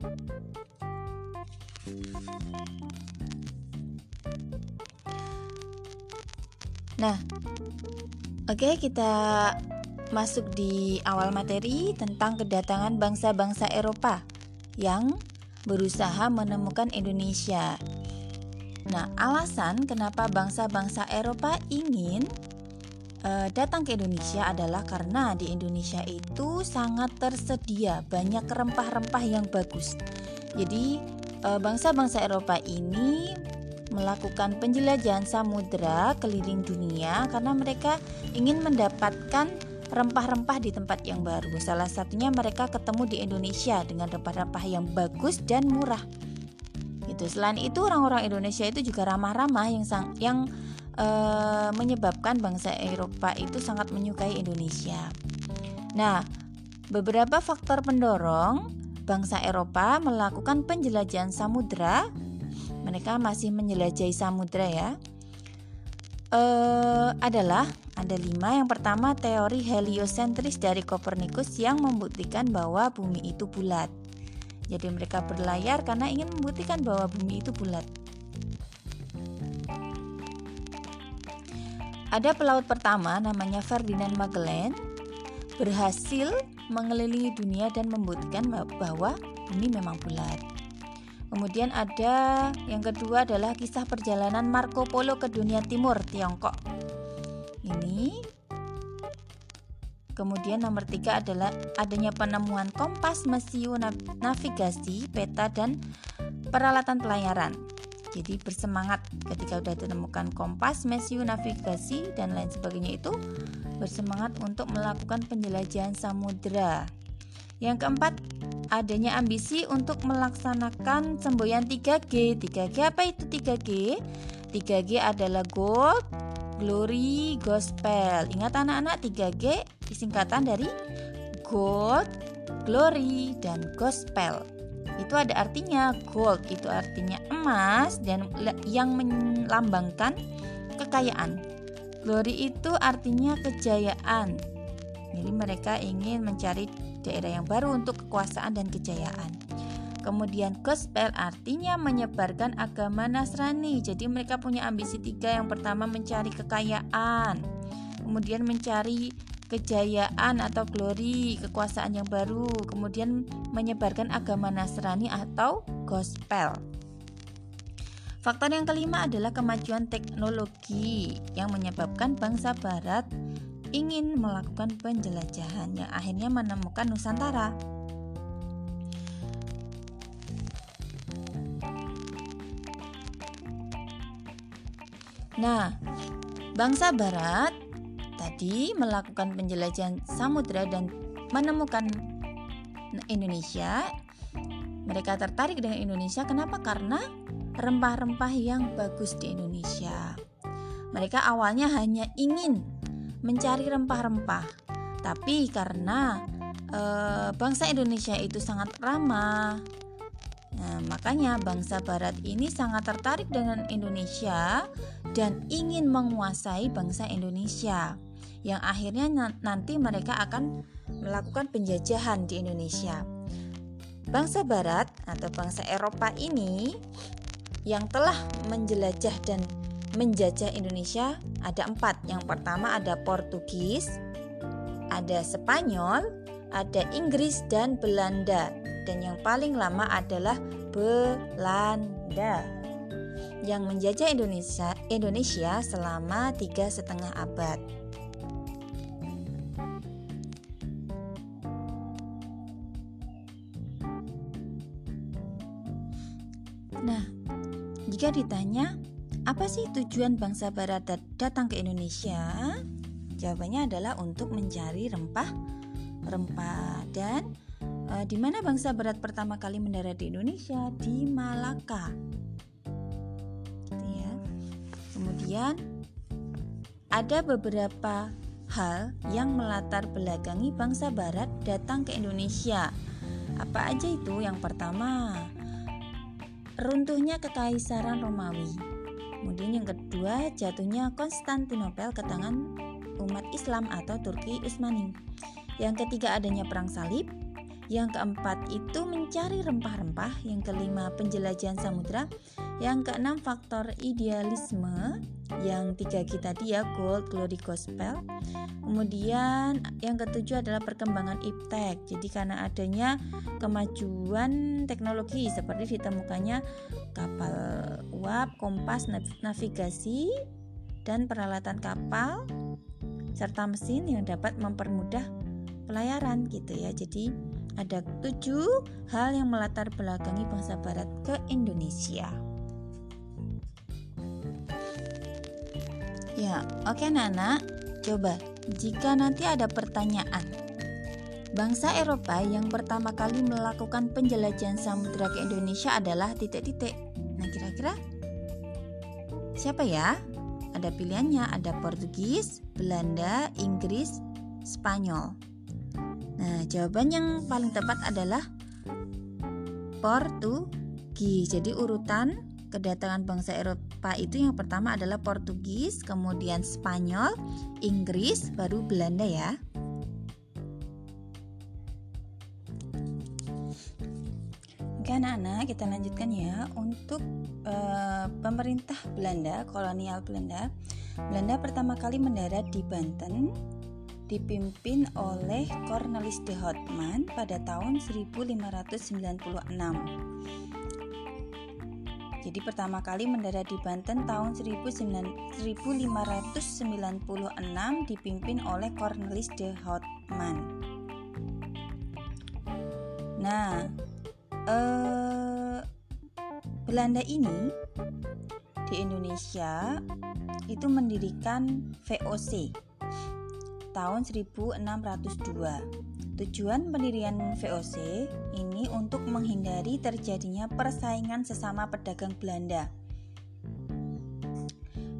Nah, oke kita masuk di awal materi tentang kedatangan bangsa-bangsa Eropa yang berusaha menemukan Indonesia. Nah, alasan kenapa bangsa-bangsa Eropa ingin uh, datang ke Indonesia adalah karena di Indonesia itu sangat tersedia banyak rempah-rempah yang bagus. Jadi, uh, bangsa-bangsa Eropa ini melakukan penjelajahan samudera keliling dunia karena mereka ingin mendapatkan rempah-rempah di tempat yang baru. Salah satunya mereka ketemu di Indonesia dengan rempah-rempah yang bagus dan murah. Itu selain itu orang-orang Indonesia itu juga ramah-ramah yang sang, yang e, menyebabkan bangsa Eropa itu sangat menyukai Indonesia. Nah, beberapa faktor pendorong bangsa Eropa melakukan penjelajahan samudra. Mereka masih menjelajahi samudra ya. Uh, adalah ada lima. Yang pertama teori heliosentris dari Kopernikus yang membuktikan bahwa bumi itu bulat. Jadi mereka berlayar karena ingin membuktikan bahwa bumi itu bulat. Ada pelaut pertama namanya Ferdinand Magellan berhasil mengelilingi dunia dan membuktikan bahwa bumi memang bulat. Kemudian ada yang kedua adalah kisah perjalanan Marco Polo ke dunia timur Tiongkok. Ini Kemudian nomor tiga adalah adanya penemuan kompas, mesiu, navigasi, peta, dan peralatan pelayaran. Jadi bersemangat ketika sudah ditemukan kompas, mesiu, navigasi, dan lain sebagainya itu bersemangat untuk melakukan penjelajahan samudera. Yang keempat, adanya ambisi untuk melaksanakan semboyan 3G. 3G apa itu 3G? 3G adalah gold, glory, gospel. Ingat anak-anak 3G disingkatan dari gold, glory, dan gospel. Itu ada artinya gold itu artinya emas dan yang melambangkan kekayaan. Glory itu artinya kejayaan. Jadi mereka ingin mencari daerah yang baru untuk kekuasaan dan kejayaan. Kemudian gospel artinya menyebarkan agama Nasrani. Jadi mereka punya ambisi tiga. Yang pertama mencari kekayaan, kemudian mencari kejayaan atau glory, kekuasaan yang baru, kemudian menyebarkan agama Nasrani atau gospel. Faktor yang kelima adalah kemajuan teknologi yang menyebabkan bangsa barat ingin melakukan penjelajahan yang akhirnya menemukan Nusantara. Nah, bangsa Barat tadi melakukan penjelajahan samudera dan menemukan Indonesia. Mereka tertarik dengan Indonesia kenapa? Karena rempah-rempah yang bagus di Indonesia. Mereka awalnya hanya ingin mencari rempah-rempah, tapi karena e, bangsa Indonesia itu sangat ramah, Nah, makanya bangsa barat ini sangat tertarik dengan Indonesia dan ingin menguasai bangsa Indonesia. Yang akhirnya nanti mereka akan melakukan penjajahan di Indonesia. Bangsa barat atau bangsa Eropa ini yang telah menjelajah dan menjajah Indonesia ada empat. Yang pertama ada Portugis, ada Spanyol, ada Inggris dan Belanda dan yang paling lama adalah Belanda yang menjajah Indonesia Indonesia selama tiga setengah abad. Nah, jika ditanya apa sih tujuan bangsa Barat datang ke Indonesia? Jawabannya adalah untuk mencari rempah, rempah dan Uh, di mana bangsa Barat pertama kali mendarat di Indonesia? Di Malaka. Gitu ya. Kemudian ada beberapa hal yang melatar belakangi bangsa Barat datang ke Indonesia. Apa aja itu? Yang pertama, runtuhnya kekaisaran Romawi. Kemudian yang kedua, jatuhnya Konstantinopel ke tangan umat Islam atau Turki Utsmani. Yang ketiga adanya perang salib, yang keempat itu mencari rempah-rempah, yang kelima penjelajahan samudra, yang keenam faktor idealisme, yang tiga kita dia gold, glory, gospel. Kemudian yang ketujuh adalah perkembangan iptek. Jadi karena adanya kemajuan teknologi seperti ditemukannya kapal uap, kompas, navigasi, dan peralatan kapal serta mesin yang dapat mempermudah pelayaran gitu ya. Jadi ada tujuh hal yang melatar belakangi bangsa Barat ke Indonesia. Ya, oke okay, Nana. Coba, jika nanti ada pertanyaan, bangsa Eropa yang pertama kali melakukan penjelajahan samudera ke Indonesia adalah titik-titik. Nah, kira-kira siapa ya? Ada pilihannya, ada Portugis, Belanda, Inggris, Spanyol. Nah, jawaban yang paling tepat adalah Portugis. Jadi urutan kedatangan bangsa Eropa itu yang pertama adalah Portugis, kemudian Spanyol, Inggris, baru Belanda ya. Oke anak-anak kita lanjutkan ya untuk uh, pemerintah Belanda, kolonial Belanda. Belanda pertama kali mendarat di Banten dipimpin oleh Cornelis de Houtman pada tahun 1596. Jadi pertama kali mendarat di Banten tahun 1596 dipimpin oleh Cornelis de Houtman. Nah, eh, Belanda ini di Indonesia itu mendirikan VOC tahun 1602. Tujuan pendirian VOC ini untuk menghindari terjadinya persaingan sesama pedagang Belanda.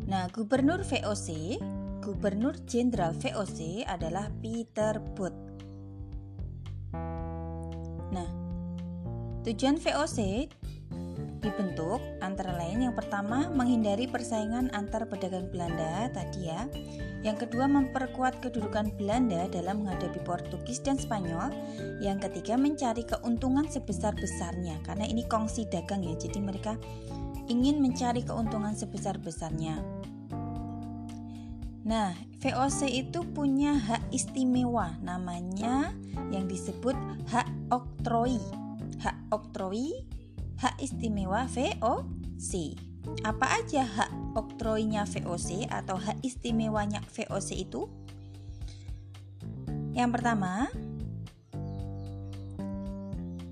Nah, gubernur VOC, gubernur jenderal VOC adalah Peter Booth. Nah, Tujuan VOC dibentuk antara lain yang pertama menghindari persaingan antar pedagang Belanda tadi ya. Yang kedua memperkuat kedudukan Belanda dalam menghadapi Portugis dan Spanyol. Yang ketiga mencari keuntungan sebesar-besarnya karena ini kongsi dagang ya. Jadi mereka ingin mencari keuntungan sebesar-besarnya. Nah, VOC itu punya hak istimewa namanya yang disebut hak oktroi hak oktroi, hak istimewa VOC. Apa aja hak oktroinya VOC atau hak istimewanya VOC itu? Yang pertama,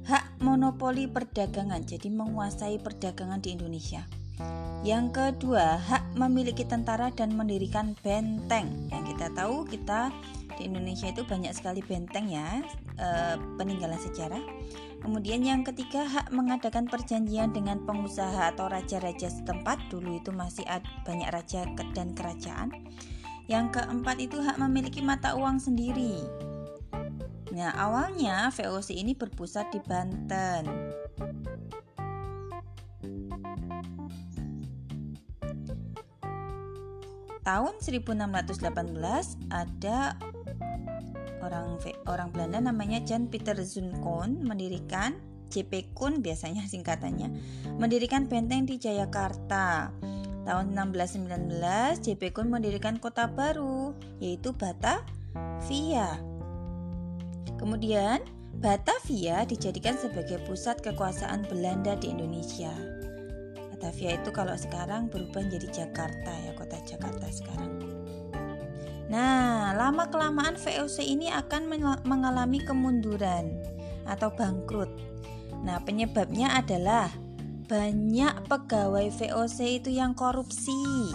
hak monopoli perdagangan, jadi menguasai perdagangan di Indonesia. Yang kedua, hak memiliki tentara dan mendirikan benteng. Yang kita tahu, kita di Indonesia itu banyak sekali benteng ya, e, peninggalan sejarah. Kemudian yang ketiga hak mengadakan perjanjian dengan pengusaha atau raja-raja setempat dulu itu masih banyak raja dan kerajaan. Yang keempat itu hak memiliki mata uang sendiri. Nah, awalnya VOC ini berpusat di Banten. Tahun 1618 ada orang orang Belanda namanya Jan Peter Zunkon mendirikan JP Kun biasanya singkatannya mendirikan benteng di Jayakarta. Tahun 1619 JP Kun mendirikan kota baru yaitu Batavia. Kemudian Batavia dijadikan sebagai pusat kekuasaan Belanda di Indonesia. Batavia itu kalau sekarang berubah menjadi Jakarta ya, kota Jakarta sekarang. Nah, lama-kelamaan VOC ini akan mengalami kemunduran atau bangkrut. Nah, penyebabnya adalah banyak pegawai VOC itu yang korupsi.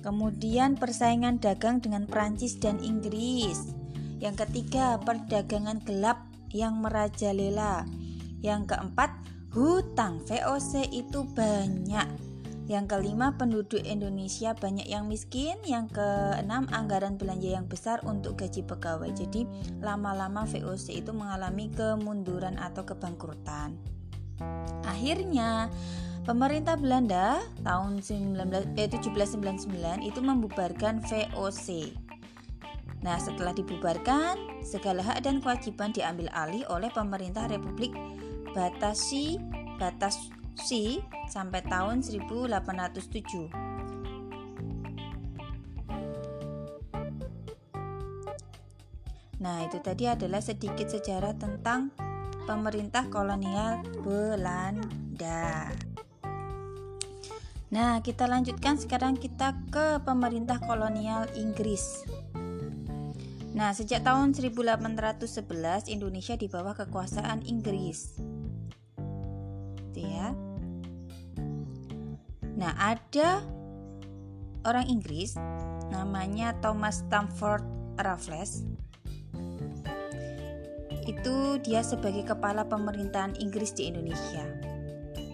Kemudian persaingan dagang dengan Prancis dan Inggris. Yang ketiga, perdagangan gelap yang merajalela. Yang keempat, hutang VOC itu banyak yang kelima, penduduk Indonesia banyak yang miskin. Yang keenam, anggaran belanja yang besar untuk gaji pegawai. Jadi, lama-lama VOC itu mengalami kemunduran atau kebangkrutan. Akhirnya, pemerintah Belanda tahun 19, eh, 1799 itu membubarkan VOC. Nah, setelah dibubarkan, segala hak dan kewajiban diambil alih oleh pemerintah Republik Batasi Batas C sampai tahun 1807. Nah, itu tadi adalah sedikit sejarah tentang pemerintah kolonial Belanda. Nah, kita lanjutkan sekarang kita ke pemerintah kolonial Inggris. Nah, sejak tahun 1811 Indonesia di bawah kekuasaan Inggris. Nah, ada orang Inggris namanya Thomas Stamford Raffles. Itu dia sebagai kepala pemerintahan Inggris di Indonesia.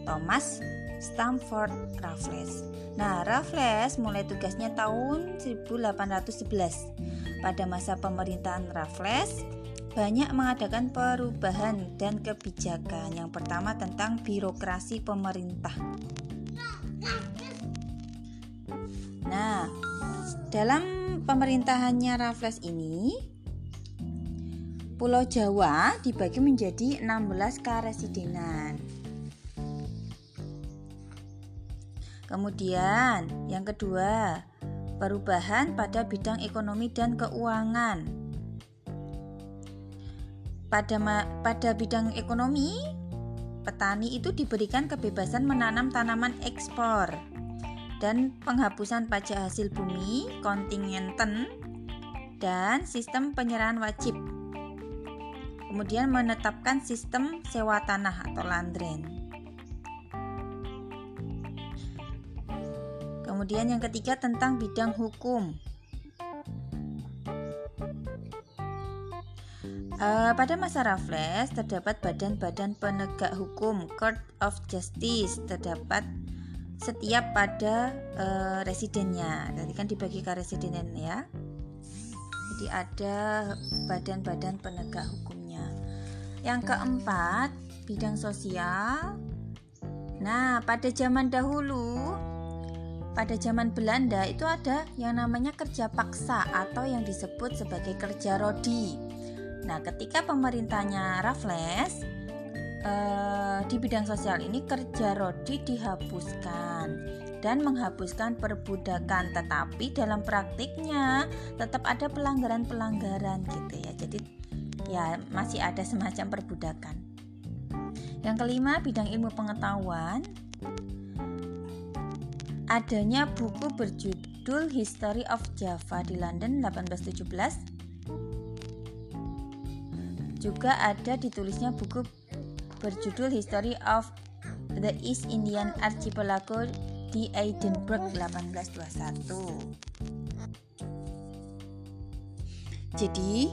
Thomas Stamford Raffles. Nah, Raffles mulai tugasnya tahun 1811. Pada masa pemerintahan Raffles, banyak mengadakan perubahan dan kebijakan. Yang pertama tentang birokrasi pemerintah. Nah, dalam pemerintahannya Raffles ini Pulau Jawa dibagi menjadi 16 karesidenan. Kemudian, yang kedua, perubahan pada bidang ekonomi dan keuangan. Pada pada bidang ekonomi, petani itu diberikan kebebasan menanam tanaman ekspor dan penghapusan pajak hasil bumi, kontingenten, dan sistem penyerahan wajib kemudian menetapkan sistem sewa tanah atau landren. Kemudian yang ketiga tentang bidang hukum. Uh, pada masa Raffles terdapat badan-badan penegak hukum Court of Justice terdapat setiap pada uh, residennya. Tadi kan dibagi ke residen ya. Jadi ada badan-badan penegak hukum. Yang keempat, bidang sosial. Nah, pada zaman dahulu, pada zaman Belanda itu ada yang namanya kerja paksa atau yang disebut sebagai kerja rodi. Nah, ketika pemerintahnya Raffles eh, di bidang sosial ini kerja rodi dihapuskan dan menghapuskan perbudakan, tetapi dalam praktiknya tetap ada pelanggaran-pelanggaran gitu ya. Jadi ya masih ada semacam perbudakan. Yang kelima, bidang ilmu pengetahuan. Adanya buku berjudul History of Java di London 1817. Juga ada ditulisnya buku berjudul History of the East Indian Archipelago di Edinburgh 1821. Jadi,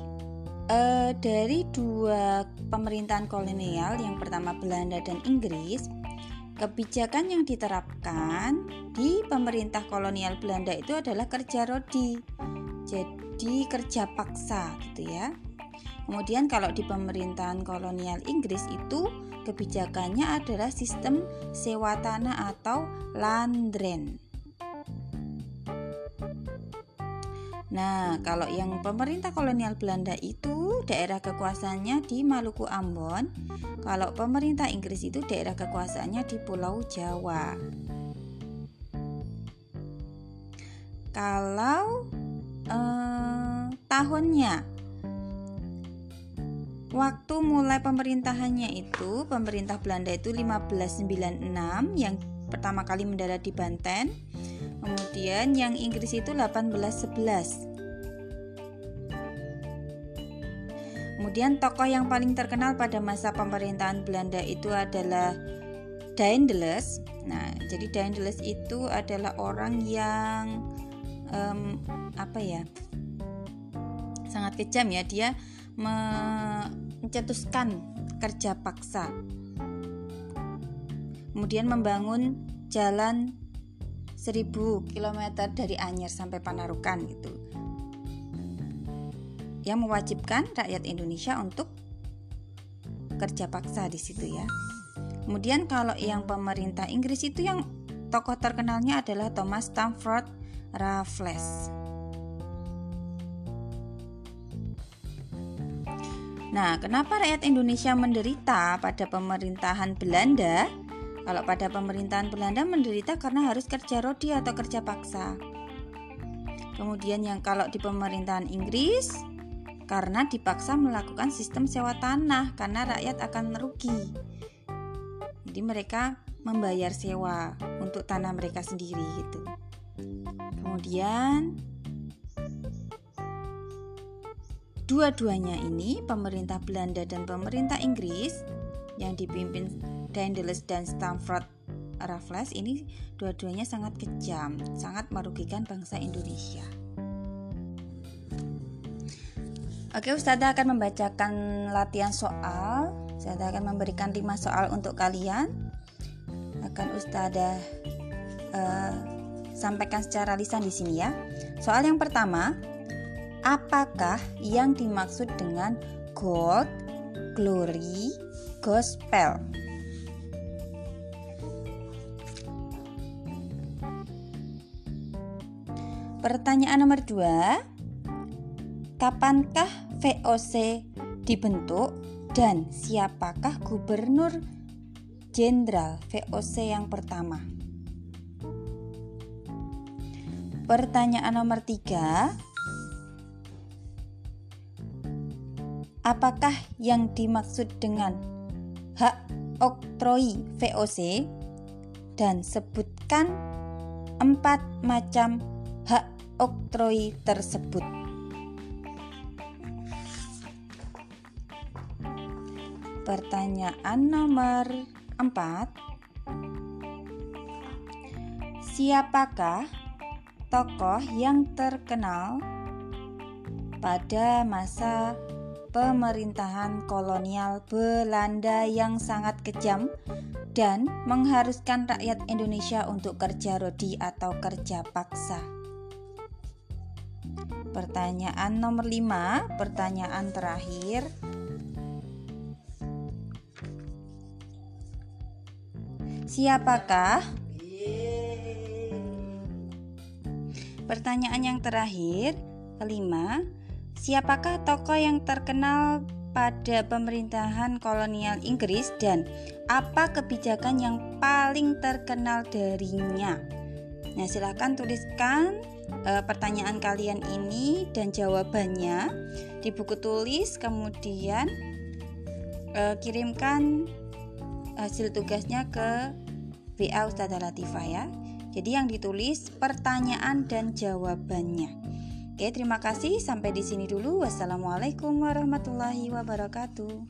uh, dari dua pemerintahan kolonial, yang pertama Belanda dan Inggris, kebijakan yang diterapkan di pemerintah kolonial Belanda itu adalah kerja rodi, jadi kerja paksa, gitu ya. Kemudian kalau di pemerintahan kolonial Inggris itu kebijakannya adalah sistem sewa tanah atau landren. Nah, kalau yang pemerintah kolonial Belanda itu daerah kekuasaannya di Maluku Ambon, kalau pemerintah Inggris itu daerah kekuasaannya di Pulau Jawa. Kalau eh, tahunnya Waktu mulai pemerintahannya itu, pemerintah Belanda itu 1596 yang pertama kali mendarat di Banten Kemudian yang Inggris itu 1811. Kemudian tokoh yang paling terkenal pada masa pemerintahan Belanda itu adalah Daendels. Nah, jadi Daendels itu adalah orang yang um, apa ya? Sangat kejam ya dia mencetuskan kerja paksa. Kemudian membangun jalan 1000 km dari Anyer sampai Panarukan gitu. Yang mewajibkan rakyat Indonesia untuk kerja paksa di situ ya. Kemudian kalau yang pemerintah Inggris itu yang tokoh terkenalnya adalah Thomas Stamford Raffles. Nah, kenapa rakyat Indonesia menderita pada pemerintahan Belanda? Kalau pada pemerintahan Belanda menderita karena harus kerja rodi atau kerja paksa. Kemudian yang kalau di pemerintahan Inggris karena dipaksa melakukan sistem sewa tanah karena rakyat akan merugi. Jadi mereka membayar sewa untuk tanah mereka sendiri gitu. Kemudian dua-duanya ini pemerintah Belanda dan pemerintah Inggris yang dipimpin Daendels dan Stamford Raffles ini dua-duanya sangat kejam, sangat merugikan bangsa Indonesia. Oke, Ustazah akan membacakan latihan soal. Ustazah akan memberikan 5 soal untuk kalian. Akan Ustazah uh, sampaikan secara lisan di sini ya. Soal yang pertama, apakah yang dimaksud dengan gold, glory, gospel. Pertanyaan nomor 2 Kapankah VOC dibentuk dan siapakah gubernur jenderal VOC yang pertama? Pertanyaan nomor 3 Apakah yang dimaksud dengan hak oktroi VOC dan sebutkan empat macam hak oktroi tersebut. Pertanyaan nomor 4 Siapakah tokoh yang terkenal pada masa pemerintahan kolonial Belanda yang sangat kejam dan mengharuskan rakyat Indonesia untuk kerja rodi atau kerja paksa? Pertanyaan nomor 5, pertanyaan terakhir. Siapakah? Pertanyaan yang terakhir, kelima, siapakah tokoh yang terkenal pada pemerintahan kolonial Inggris dan apa kebijakan yang paling terkenal darinya? Nah, silakan tuliskan e, pertanyaan kalian ini dan jawabannya di buku tulis, kemudian e, kirimkan hasil tugasnya ke WA Ustazah Latifah ya. Jadi yang ditulis pertanyaan dan jawabannya. Oke, terima kasih. Sampai di sini dulu. Wassalamualaikum warahmatullahi wabarakatuh.